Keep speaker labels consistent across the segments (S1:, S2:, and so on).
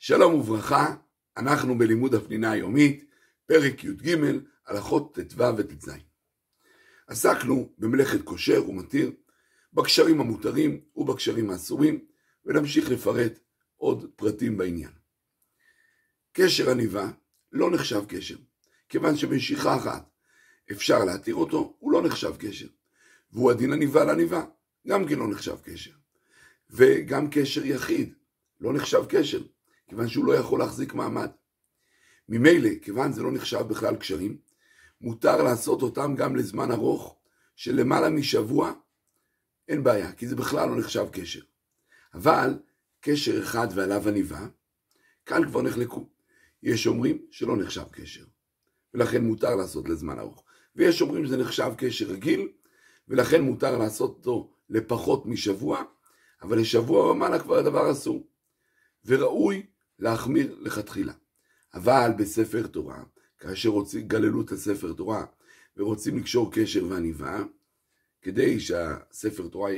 S1: שלום וברכה, אנחנו בלימוד הפנינה היומית, פרק י"ג, הלכות ט"ו וט"ז. עסקנו במלאכת כושר ומתיר, בקשרים המותרים ובקשרים האסורים, ונמשיך לפרט עוד פרטים בעניין. קשר עניבה לא נחשב קשר, כיוון שבנשיכה אחת אפשר להתיר אותו, הוא לא נחשב קשר. והוא הדין עניבה לעניבה, גם כן לא נחשב קשר. וגם קשר יחיד, לא נחשב קשר, כיוון שהוא לא יכול להחזיק מעמד. ממילא, כיוון זה לא נחשב בכלל קשרים, מותר לעשות אותם גם לזמן ארוך, של למעלה משבוע, אין בעיה, כי זה בכלל לא נחשב קשר. אבל קשר אחד ועליו עניבה, כאן כבר נחלקו. יש אומרים שלא נחשב קשר, ולכן מותר לעשות לזמן ארוך. ויש אומרים שזה נחשב קשר רגיל, ולכן מותר לעשות אותו לפחות משבוע, אבל לשבוע ומעלה כבר הדבר אסור. וראוי להחמיר לכתחילה. אבל בספר תורה, כאשר רוצים, גללו את הספר תורה ורוצים לקשור קשר ועניבה, כדי שהספר תורה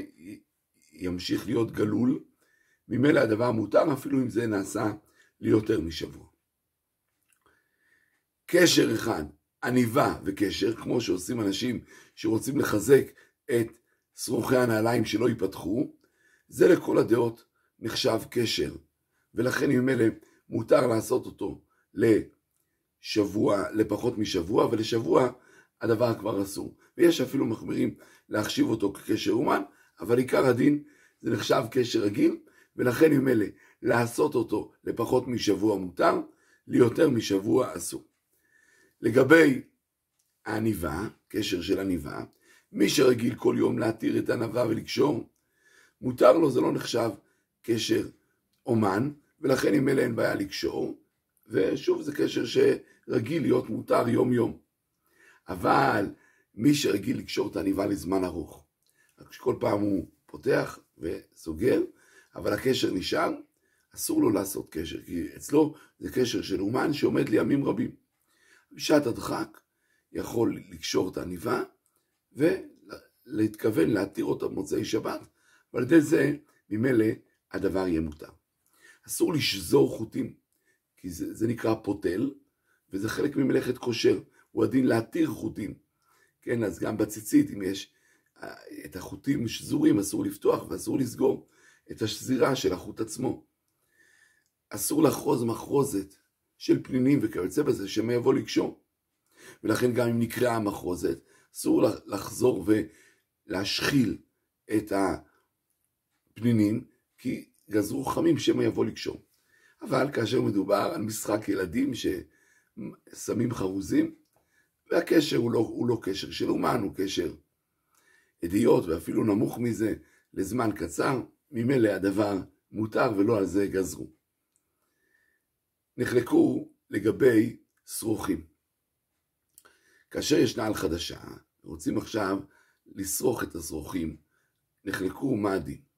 S1: ימשיך להיות גלול, ממילא הדבר מותר אפילו אם זה נעשה ליותר משבוע. קשר אחד, עניבה וקשר, כמו שעושים אנשים שרוצים לחזק את שרוכי הנעליים שלא ייפתחו, זה לכל הדעות נחשב קשר ולכן ממילא מותר לעשות אותו לשבוע, לפחות משבוע, ולשבוע הדבר כבר אסור. ויש אפילו מחמירים להחשיב אותו כקשר אומן, אבל עיקר הדין זה נחשב קשר רגיל, ולכן ממילא לעשות אותו לפחות משבוע מותר, ליותר משבוע אסור. לגבי העניבה, קשר של עניבה, מי שרגיל כל יום להתיר את הענווה ולקשור, מותר לו, זה לא נחשב קשר אומן, ולכן עם אלה אין בעיה לקשור, ושוב זה קשר שרגיל להיות מותר יום יום. אבל מי שרגיל לקשור את העניבה לזמן ארוך, רק שכל פעם הוא פותח וסוגר, אבל הקשר נשאר, אסור לו לעשות קשר, כי אצלו זה קשר של אומן שעומד לימים רבים. בשעת הדחק יכול לקשור את העניבה ולהתכוון להתיר אותה במוצאי שבת, ועל ידי זה ממילא הדבר יהיה מותר. אסור לשזור חוטים, כי זה, זה נקרא פותל, וזה חלק ממלאכת כושר, הוא הדין להתיר חוטים. כן, אז גם בציצית, אם יש אה, את החוטים שזורים, אסור לפתוח ואסור לסגור את השזירה של החוט עצמו. אסור לחרוז מחרוזת של פנינים וכיוצא בזה, שמא יבוא לקשור. ולכן גם אם נקראה המחרוזת, אסור לחזור ולהשחיל את הפנינים, כי גזרו חכמים שמא יבוא לקשור. אבל כאשר מדובר על משחק ילדים ששמים חרוזים, והקשר הוא לא, הוא לא קשר של אומן, הוא קשר אדיוט ואפילו נמוך מזה לזמן קצר, ממילא הדבר מותר ולא על זה גזרו. נחלקו לגבי שרוכים. כאשר יש נעל חדשה, רוצים עכשיו לשרוך את השרוכים, נחלקו מה הדין.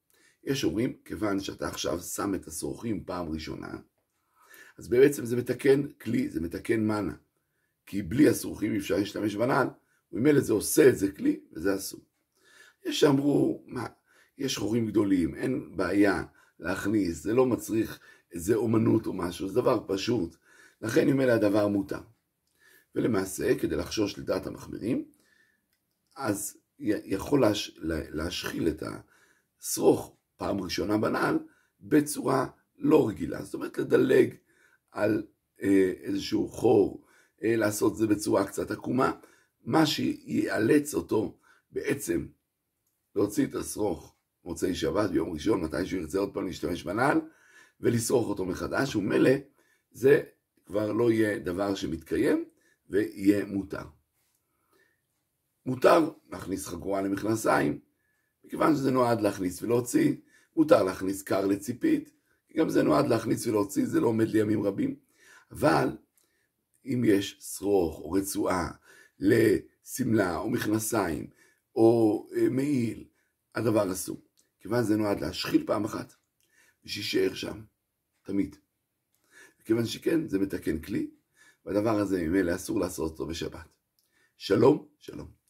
S1: יש אומרים, כיוון שאתה עכשיו שם את השרוכים פעם ראשונה, אז בעצם זה מתקן כלי, זה מתקן מנה. כי בלי השרוכים אי אפשר להשתמש בנעל, וממילא זה עושה את זה כלי, וזה אסור. יש שאמרו, מה, יש חורים גדולים, אין בעיה להכניס, זה לא מצריך איזה אומנות או משהו, זה דבר פשוט. לכן ממילא הדבר מותר. ולמעשה, כדי לחשוש לדעת המחמירים, אז יכול להש... להשחיל את השרוך פעם ראשונה בנעל בצורה לא רגילה. זאת אומרת, לדלג על אה, איזשהו חור, אה, לעשות זה בצורה קצת עקומה, מה שיאלץ אותו בעצם להוציא את השרוך מוצאי שבת ביום ראשון, מתי שהוא ירצה עוד פעם להשתמש בנעל, ולשרוך אותו מחדש, ומילא זה כבר לא יהיה דבר שמתקיים ויהיה מותר. מותר להכניס חגורה למכנסיים, מכיוון שזה נועד להכניס ולהוציא, מותר להכניס קר לציפית, גם זה נועד להכניס ולהוציא, זה לא עומד לימים רבים. אבל אם יש שרוך או רצועה לשמלה או מכנסיים או אה, מעיל, הדבר אסור. כיוון זה נועד להשחיל פעם אחת, ושישאר שם, תמיד. כיוון שכן, זה מתקן כלי, והדבר הזה ממילא אסור לעשות אותו בשבת. שלום, שלום.